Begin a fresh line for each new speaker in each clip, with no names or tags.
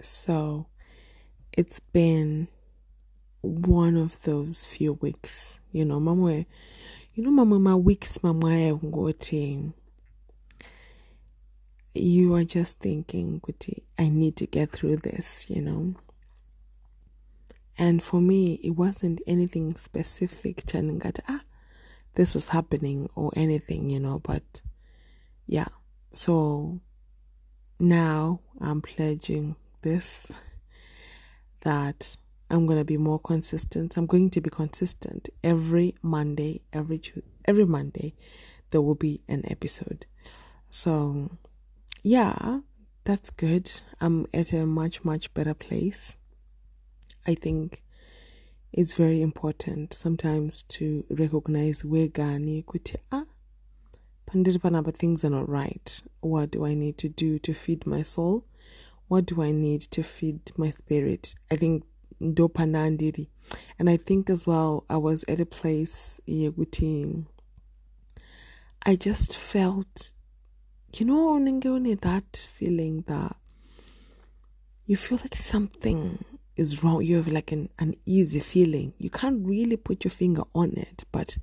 So it's been one of those few weeks, you know, mama, you know, mama, my weeks, mama, ngoti. You are just thinking, I need to get through this, you know. And for me, it wasn't anything specific, Chanangata, ah, this was happening or anything, you know, but yeah. So now I'm pledging this that I'm going to be more consistent. I'm going to be consistent every Monday, every every Monday there will be an episode. So, yeah, that's good. I'm at a much much better place. I think it's very important sometimes to recognize where gani kuti ah but things are not right. What do I need to do to feed my soul? What do I need to feed my spirit? I think dopanandiri. And I think as well I was at a place I just felt you know that feeling that you feel like something is wrong. You have like an uneasy feeling. You can't really put your finger on it, but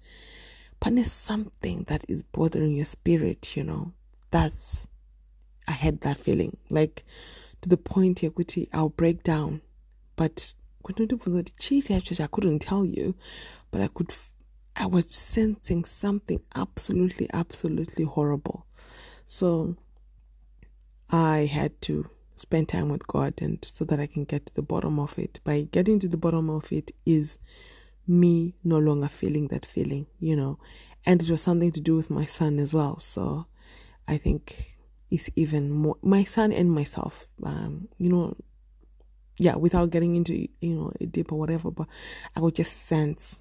punish something that is bothering your spirit, you know. That's I had that feeling. Like to the point here, I'll break down. But I couldn't tell you, but I could I was sensing something absolutely, absolutely horrible. So I had to spend time with God and so that I can get to the bottom of it. By getting to the bottom of it is me no longer feeling that feeling, you know. And it was something to do with my son as well. So I think it's even more my son and myself. Um, you know, yeah, without getting into you know deep or whatever, but I would just sense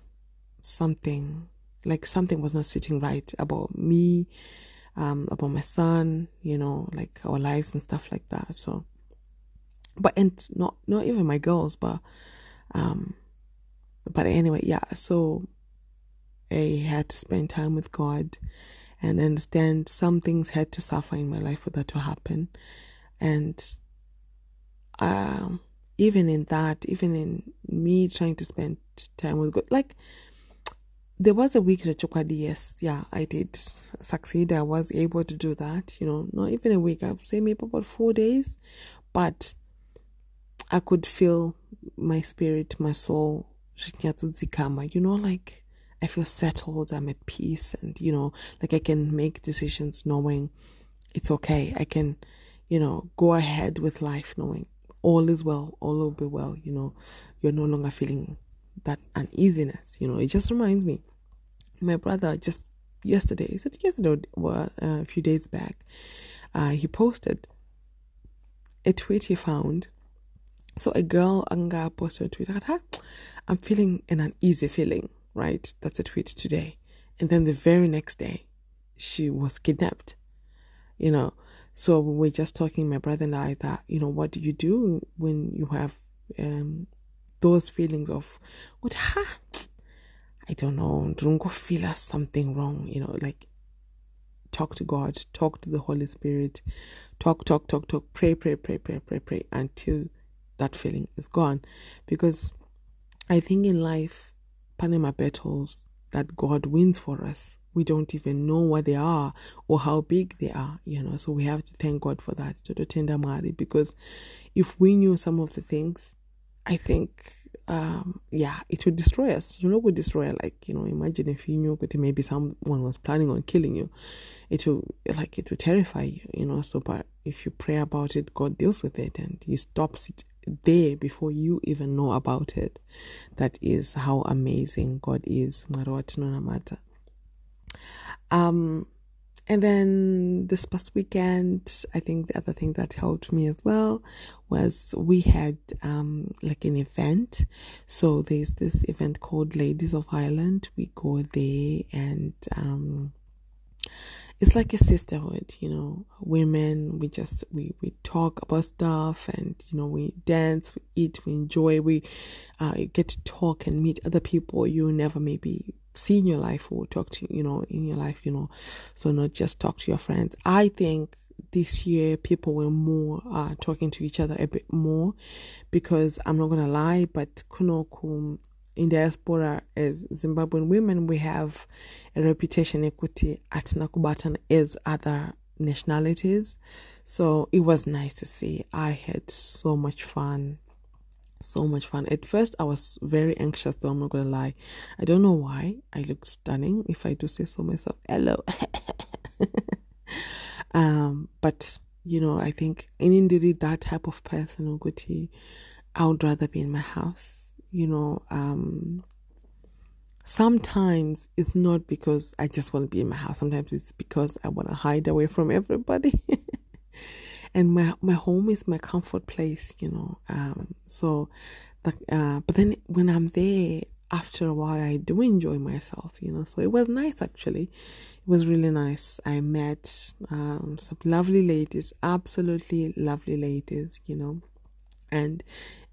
something like something was not sitting right about me um, about my son, you know, like our lives and stuff like that. So, but and not not even my girls, but um, but anyway, yeah. So I had to spend time with God and understand some things had to suffer in my life for that to happen, and um, even in that, even in me trying to spend time with God, like there was a week that Chokwadi, yes, yeah, I did succeed. I was able to do that, you know, not even a week, I would say maybe about four days. But I could feel my spirit, my soul, you know, like I feel settled, I'm at peace, and you know, like I can make decisions knowing it's okay. I can, you know, go ahead with life knowing all is well, all will be well, you know, you're no longer feeling that uneasiness. You know, it just reminds me. My brother just yesterday, he said yesterday or uh, a few days back, uh, he posted a tweet he found. So a girl anga posted a tweet. I'm feeling an uneasy feeling, right? That's a tweet today. And then the very next day, she was kidnapped. You know, so we were just talking, my brother and I, that you know, what do you do when you have um, those feelings of what ha I don't know, don't go feel something wrong, you know, like talk to God, talk to the Holy Spirit, talk, talk, talk, talk, pray, pray, pray, pray, pray, pray until that feeling is gone. Because I think in life, Panama battles that God wins for us, we don't even know what they are or how big they are, you know. So we have to thank God for that, because if we knew some of the things I think, um, yeah, it would destroy us. You know, would destroy. Like, you know, imagine if you knew that maybe someone was planning on killing you. It will, like, it would terrify you. You know, so but if you pray about it, God deals with it and He stops it there before you even know about it. That is how amazing God is. Um, and then this past weekend, I think the other thing that helped me as well was we had um, like an event. So there's this event called Ladies of Ireland. We go there and um, it's like a sisterhood, you know. Women, we just we we talk about stuff, and you know we dance, we eat, we enjoy, we uh, get to talk and meet other people you never maybe see in your life or talk to you know in your life you know so not just talk to your friends i think this year people were more uh, talking to each other a bit more because I'm not gonna lie, but kunoku in diaspora as Zimbabwean women, we have a reputation equity at Nakubatan as other nationalities. So it was nice to see. I had so much fun. So much fun. At first, I was very anxious, though I'm not gonna lie. I don't know why. I look stunning, if I do say so myself. Hello. um, but you know, I think in indeed that type of person, Uguti, I would rather be in my house you know, um, sometimes it's not because I just want to be in my house. Sometimes it's because I want to hide away from everybody. and my my home is my comfort place, you know. Um, so, like, uh, but then when I'm there, after a while, I do enjoy myself, you know. So it was nice, actually. It was really nice. I met um, some lovely ladies, absolutely lovely ladies, you know, and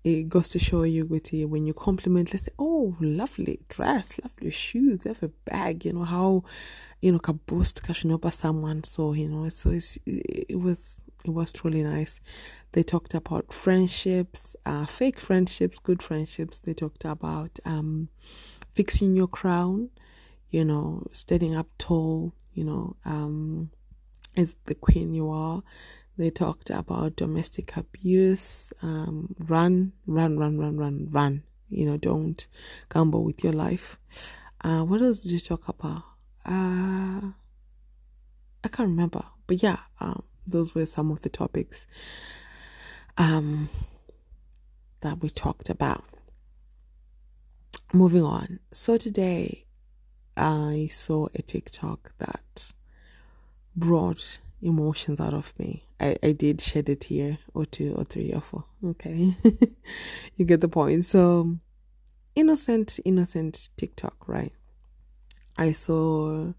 it goes to show you with you when you compliment let's say oh lovely dress lovely shoes have a bag you know how you know can boost kashinoba someone so you know so it's, it was it was truly nice. They talked about friendships uh fake friendships good friendships. They talked about um fixing your crown you know standing up tall you know um as the queen you are they talked about domestic abuse. Um, run, run, run, run, run, run. You know, don't gamble with your life. Uh, what else did you talk about? Uh, I can't remember, but yeah, um, those were some of the topics um, that we talked about. Moving on. So today, I saw a TikTok that brought emotions out of me. I, I did shed a tear or two or three or four. Okay. you get the point. So, innocent, innocent TikTok, right? I saw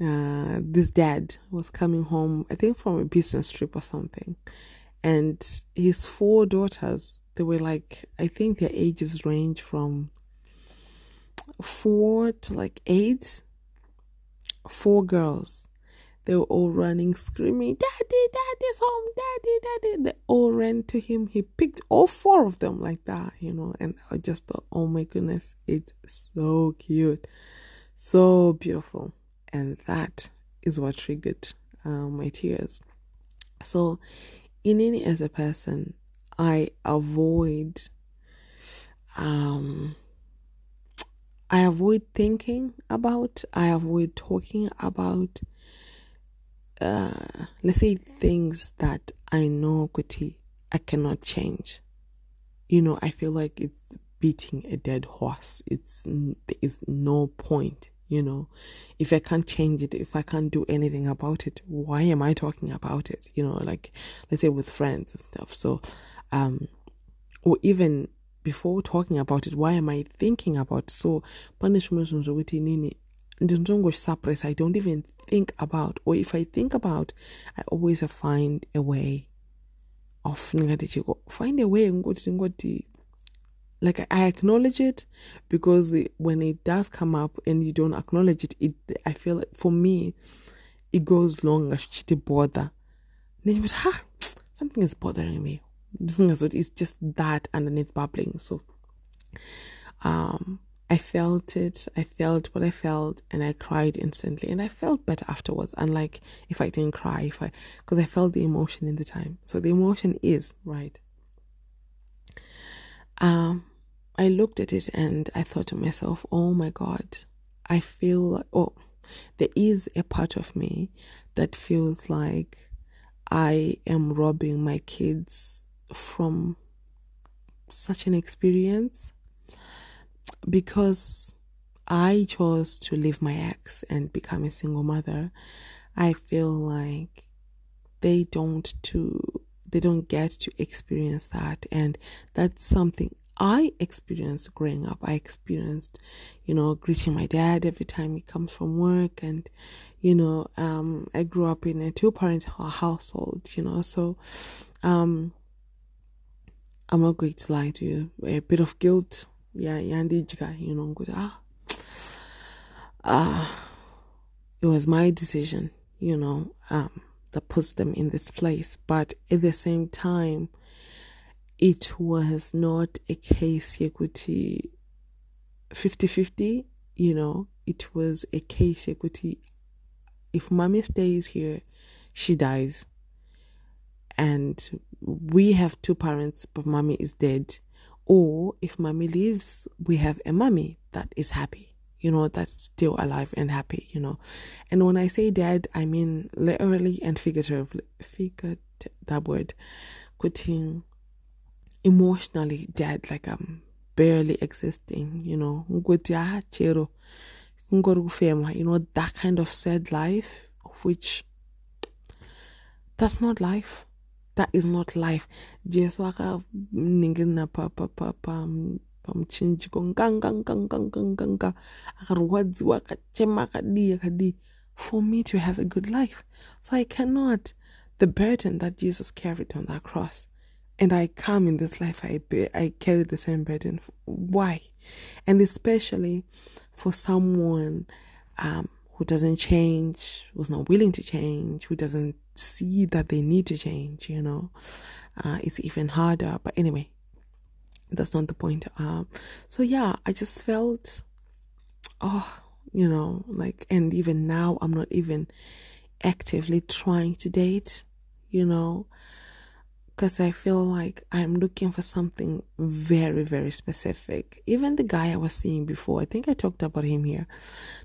uh, this dad was coming home, I think from a business trip or something. And his four daughters, they were like, I think their ages range from four to like eight. Four girls they were all running, screaming, Daddy, Daddy's home, Daddy, Daddy. They all ran to him. He picked all four of them like that, you know. And I just thought, oh my goodness, it's so cute, so beautiful. And that is what triggered uh, my tears. So, in any as a person, I avoid um I avoid thinking about, I avoid talking about let's say things that I know Kuti I cannot change. You know, I feel like it's beating a dead horse. It's there is no point. You know, if I can't change it, if I can't do anything about it, why am I talking about it? You know, like let's say with friends and stuff. So, um, or even before talking about it, why am I thinking about it? so punishment nini I don't go suppress. I don't even think about or if I think about I always find a way of find a way like I acknowledge it because when it does come up and you don't acknowledge it, it I feel like for me it goes long to bother. Then you ha something is bothering me. this It's just that underneath bubbling. So um I felt it. I felt what I felt, and I cried instantly, and I felt better afterwards. Unlike if I didn't cry, if I because I felt the emotion in the time. So the emotion is right. Um, I looked at it and I thought to myself, "Oh my God, I feel like oh, there is a part of me that feels like I am robbing my kids from such an experience." Because I chose to leave my ex and become a single mother, I feel like they don't to they don't get to experience that and that's something I experienced growing up. I experienced, you know, greeting my dad every time he comes from work and you know, um I grew up in a two parent household, you know, so um I'm not going to lie to you. A bit of guilt yeah, yandijika you know good. Ah ah it was my decision you know um that puts them in this place. But at the same time it was not a case yekuti 50-50 you know. It was a case yekuti if mommy stays here she dies. And we have two parents but mommy is dead. Or if mummy leaves, we have a mummy that is happy, you know, that's still alive and happy, you know. And when I say dead, I mean literally and figuratively, figurative, that word, quitting emotionally dead, like I'm barely existing, you know. You know, that kind of sad life, of which that's not life that is not life. Jeswaka ningina pa pa pa pa pamchinjiko nkankankankankankanka akarwadziwa akachema akadii akadii for me to have a good life. So i cannot. The burden that jesus carried on that cross. And i come in this life i bear, i carry the same burden. Why? And especially for someone um who doesn't change, who's not willing to change, who doesn't see that they need to change, you know, uh, it's even harder. But anyway, that's not the point. Um, so yeah, I just felt, oh, you know, like, and even now, I'm not even actively trying to date, you know, because I feel like I'm looking for something very, very specific. Even the guy I was seeing before, I think I talked about him here.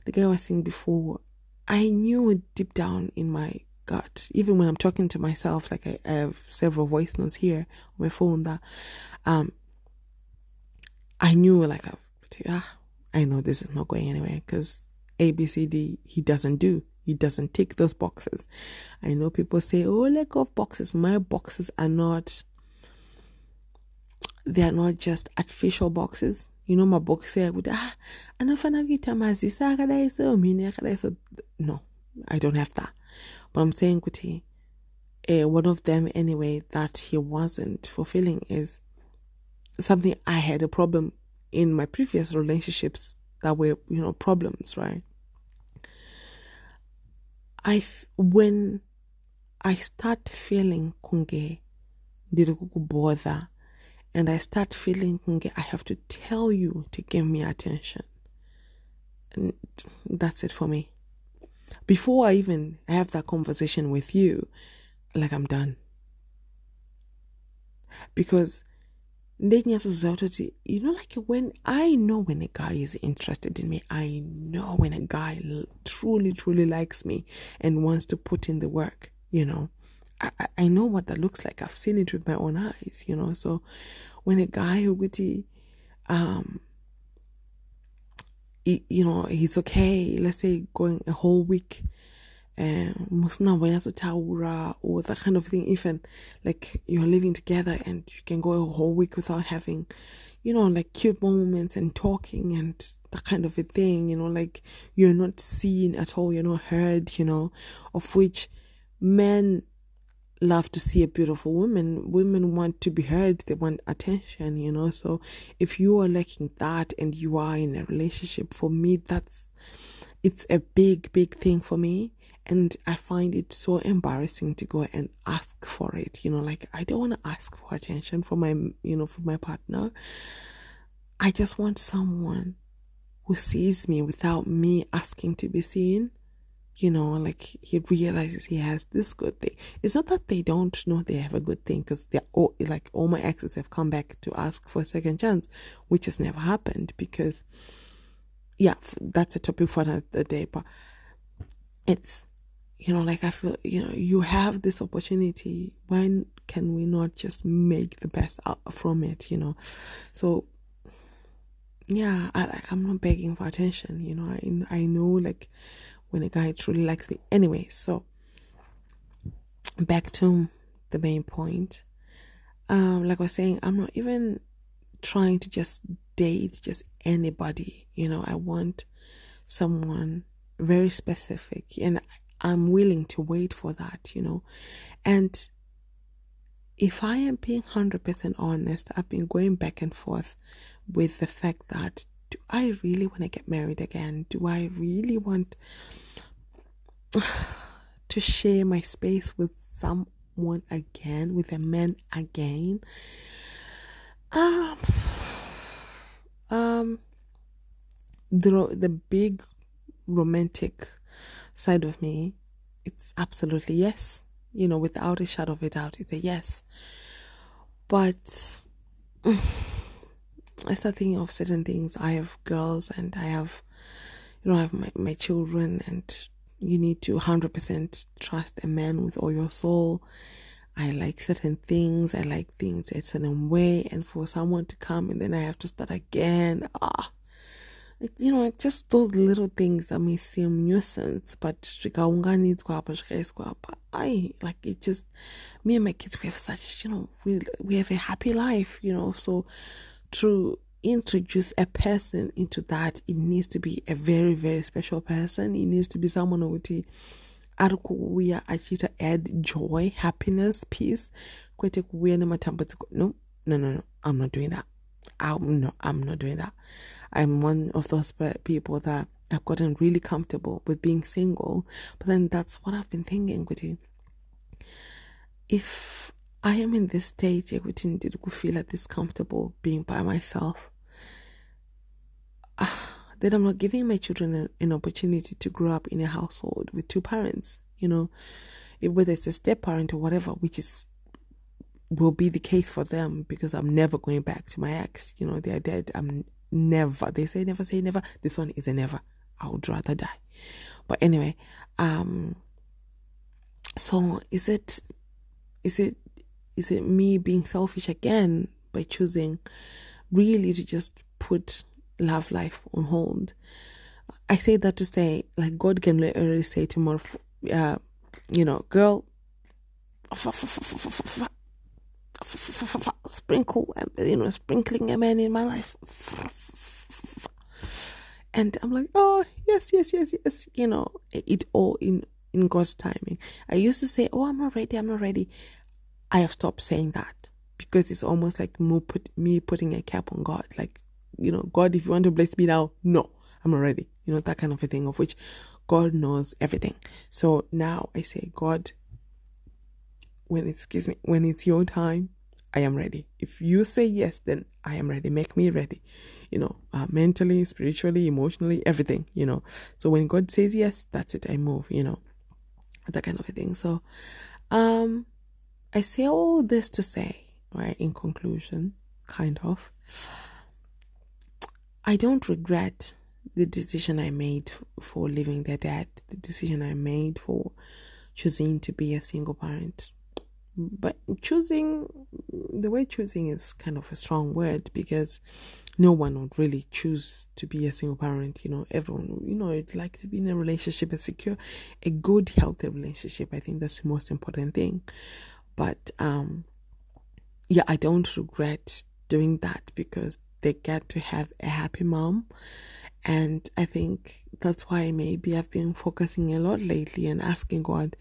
The guy I was seeing before, I knew deep down in my gut, even when I'm talking to myself, like I, I have several voice notes here on my phone that um I knew like ah, I know this is not going anywhere because A B C D he doesn't do. He doesn't tick those boxes. I know people say, "Oh, let go of boxes." My boxes are not. They are not just artificial boxes. You know, my box say, "Would ah, anafana vitamazisa akadaiso mine akadaiso." No, I don't have that. But I'm saying, kuti, eh, one of them anyway that he wasn't fulfilling is something I had a problem in my previous relationships that were, you know, problems, right? I when I start feeling kunge did bother and I start feeling kunge I have to tell you to give me attention. And that's it for me. Before I even have that conversation with you, like I'm done. Because you know like when i know when a guy is interested in me i know when a guy truly truly likes me and wants to put in the work you know? I, I know what that looks like. I've seen it with my own eyes you know? So when a guy who um you know he's okay let's say going a whole week Eh, taura or that kind of thing even like you're living together and you can go a whole week without having you know like cute moments and talking and that kind of a thing you know like you're not seen at all you're not heard you know of which men love to see a beautiful woman. Women want to be heard they want attention you know. So if you are lacking that and you are in a relationship for me that's it's a big big thing for me and I find it so embarrassing to go and ask for it. You know, like I don't want to ask for attention from my, you know, from my partner. I just want someone who sees me without me asking to be seen. You know, like he realizes he has this good thing. It's not that they don't know they have a good thing because they're all like all my exes have come back to ask for a second chance, which has never happened because, yeah, that's a topic for another day. But it's you know, like I feel, you know, you have this opportunity. When can we not just make the best out from it, you know? So, yeah, I like, I'm not begging for attention, you know, I, I know like when a guy truly likes me. Anyway, so back to the main point. Um, like I was saying, I'm not even trying to just date just anybody, you know, I want someone very specific and I'm willing to wait for that, you know. And if I am being 100% honest, I've been going back and forth with the fact that do I really want to get married again? Do I really want to share my space with someone again, with a man again. Um, um, the the big romantic side of me, it's absolutely yes. You know, without a shadow of a doubt, it's a yes. But I start thinking of certain things. I have girls and I have, you know, I have my, my children, and you need to 100% trust a man with all your soul. I like certain things, I like things a certain way, and for someone to come and then I have to start again, ah, you know, it's just those little things that may seem nuisance, but needs I like it just me and my kids we have such, you know, we we have a happy life, you know, so to introduce a person into that, it needs to be a very, very special person. It needs to be someone who are actually to add joy, happiness, peace. No, no, no, no. I'm not doing that. I'm no, I'm not doing that. I'm one of those people that i've gotten really comfortable with being single. But then that's what I've been thinking you. If I am in this stage, I did feel at this comfortable being by myself. Ah, then I'm not giving my children an, opportunity to grow up in a household with two parents, you know, whether it's a step parent or whatever, which is will be the case for them because I'm never going back to my ex. You know, they are dead. I'm never. They say never say never. This one is a never. I would rather die. But anyway, um so is it is it is it me being selfish again by choosing really to just put love life on hold? I say that to say, like, God can literally say tomorrow, uh, you know, girl, sprinkle, you know, sprinkling a man in my life. And I'm like, oh, yes, yes, yes, yes. You know, it all in, in God's timing. I used to say, oh, I'm not ready, I'm not ready. I have stopped saying that because it's almost like put, me putting a cap on God. Like, you know, God, if you want to bless me now, no, I'm not ready. You know, that kind of a thing, of which God knows everything. So now I say, God, when it's, excuse me, when it's your time, I am ready. If you say yes, then I am ready. Make me ready, you know, uh, mentally, spiritually, emotionally, everything, you know. So when God says yes, that's it. I move, you know, that kind of a thing. So, um, I say all this to say, right, in conclusion, kind of, I don't regret the decision I made for leaving their dad, the decision I made for choosing to be a single parent. But choosing, the way choosing is kind of a strong word because no one would really choose to be a single parent. You know, everyone, you know, it's like to be in a relationship, a secure, a good, healthy relationship. I think that's the most important thing. But um, yeah, I don't regret doing that because they get to have a happy mom. And I think that's why maybe I've been focusing a lot lately and asking God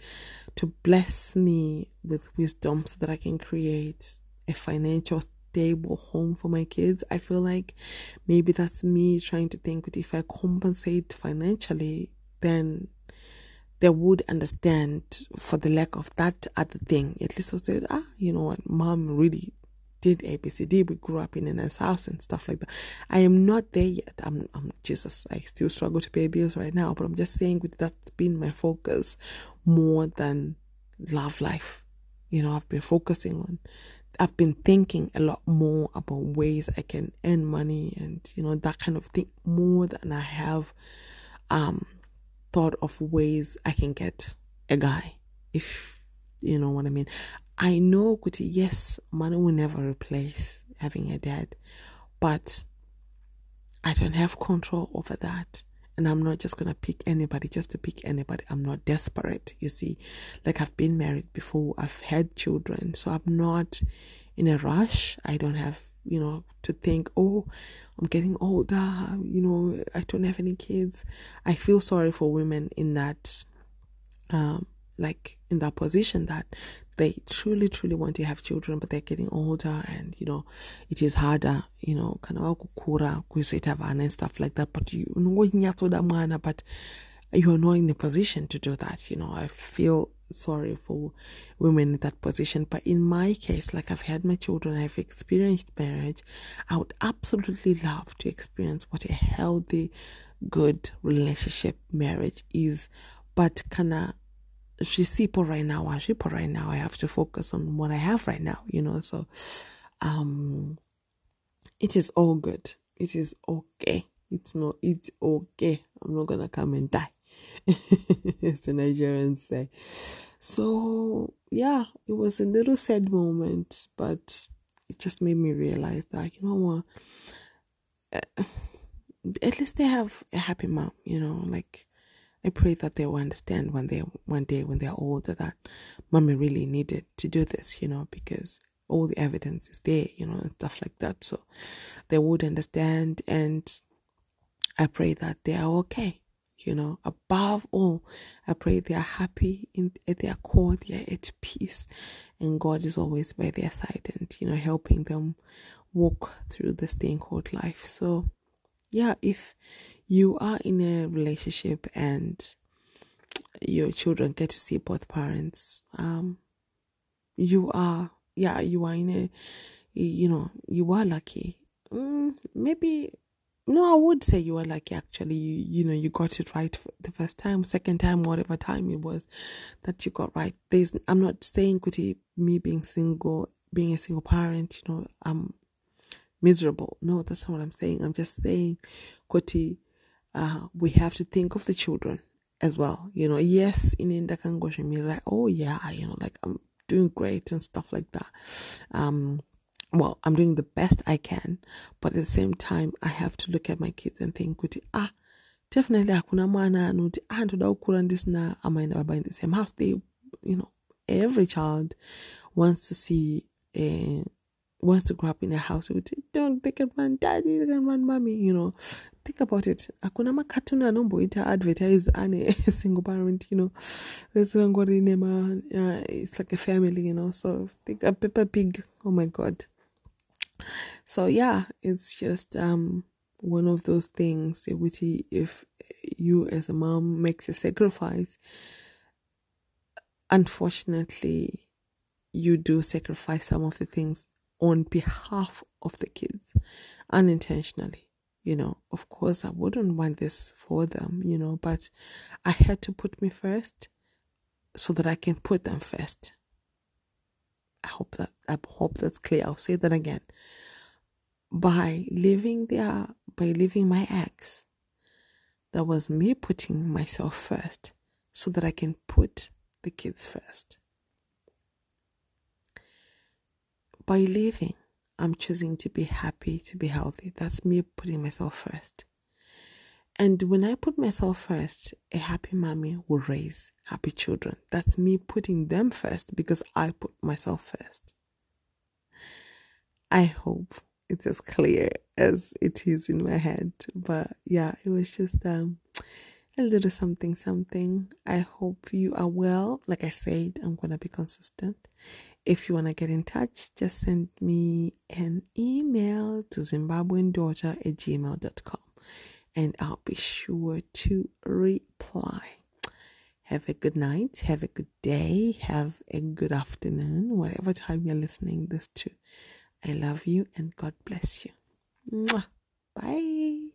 to bless me with wisdom so that I can create a financial stable home for my kids. I feel like maybe that's me trying to think that if I compensate financially, then they would understand for the lack of that other thing. At least I said, ah, you know what, mom really did ABCD. We grew up in a nice house and stuff like that. I am not there yet. I'm, I'm Jesus. I still struggle to pay bills right now, but I'm just saying with that's been my focus more than love life. You know, I've been focusing on, I've been thinking a lot more about ways I can earn money and, you know, that kind of thing more than I have, um, thought of ways I can get a guy, if you know what I mean. I know, Kuti, yes, money will never replace having a dad, but I don't have control over that. And I'm not just going to pick anybody just to pick anybody. I'm not desperate, you see. Like I've been married before, I've had children, so I'm not in a rush. I don't have you know, to think, oh, I'm getting older, you know, I don't have any kids. I feel sorry for women in that, um, like in that position that they truly, truly want to have children, but they're getting older and, you know, it is harder, you know, kind of kukura, kuisita and stuff like that. But you know, but you are not in a position to do that. You know, I feel sorry for women in that position. But in my case, like I've had my children, I've experienced marriage. I would absolutely love to experience what a healthy, good relationship marriage is. But kinda she's people right now, people right now. I have to focus on what I have right now, you know. So um it is all good. It is okay. It's not it's okay. I'm not gonna come and die. as the Nigerians say. So yeah, it was a little sad moment, but it just made me realize that you know what, uh, at least they have a happy mom. You know, like I pray that they will understand when they one day when they're older that mommy really needed to do this. You know, because all the evidence is there. You know, and stuff like that. So they would understand, and I pray that they are okay you know above all i pray they are happy in at their core they are at peace and god is always by their side and you know helping them walk through this thing called life so yeah if you are in a relationship and your children get to see both parents um you are yeah you are in a you know you are lucky mm, maybe no, I would say you were lucky actually. You, you know, you got it right the first time, second time, whatever time it was that you got right. There's, I'm not saying, Kuti, me being single, being a single parent, you know, I'm miserable. No, that's not what I'm saying. I'm just saying, Kuti, uh, we have to think of the children as well. You know, yes, in Indakangoshi, me like, oh yeah, you know, like I'm doing great and stuff like that. Um, well, I'm doing the best I can, but at the same time, I have to look at my kids and think, ah, definitely hakuna mwana anuti ah ndoda kukura ndisina amaina baba in the same house. They, you know, every child wants to see uh, wants to grow up in a house with don't they can run daddy, they can run mommy, you know. Think about it. Hakuna makatuni anomboita advertise ane single parent, you know. It's like a family, you know. So think a Peppa Pig. Oh my god so yeah it's just um one of those things if you as a mom makes a sacrifice unfortunately you do sacrifice some of the things on behalf of the kids unintentionally you know of course i wouldn't want this for them you know but i had to put me first so that i can put them first I hope that I hope that's clear. I'll say that again. By leaving there, by leaving my ex, that was me putting myself first so that I can put the kids first. By leaving, I'm choosing to be happy, to be healthy. That's me putting myself first. And when I put myself first, a happy mommy will raise happy children. That's me putting them first because I put myself first. I hope it's as clear as it is in my head. But yeah, it was just um, a little something, something. I hope you are well. Like I said, I'm going to be consistent. If you want to get in touch, just send me an email to zimbabweandaughter at gmail.com and I'll be sure to reply. Have a good night, have a good day, have a good afternoon, whatever time you're listening this to. I love you and God bless you. Mwah. Bye.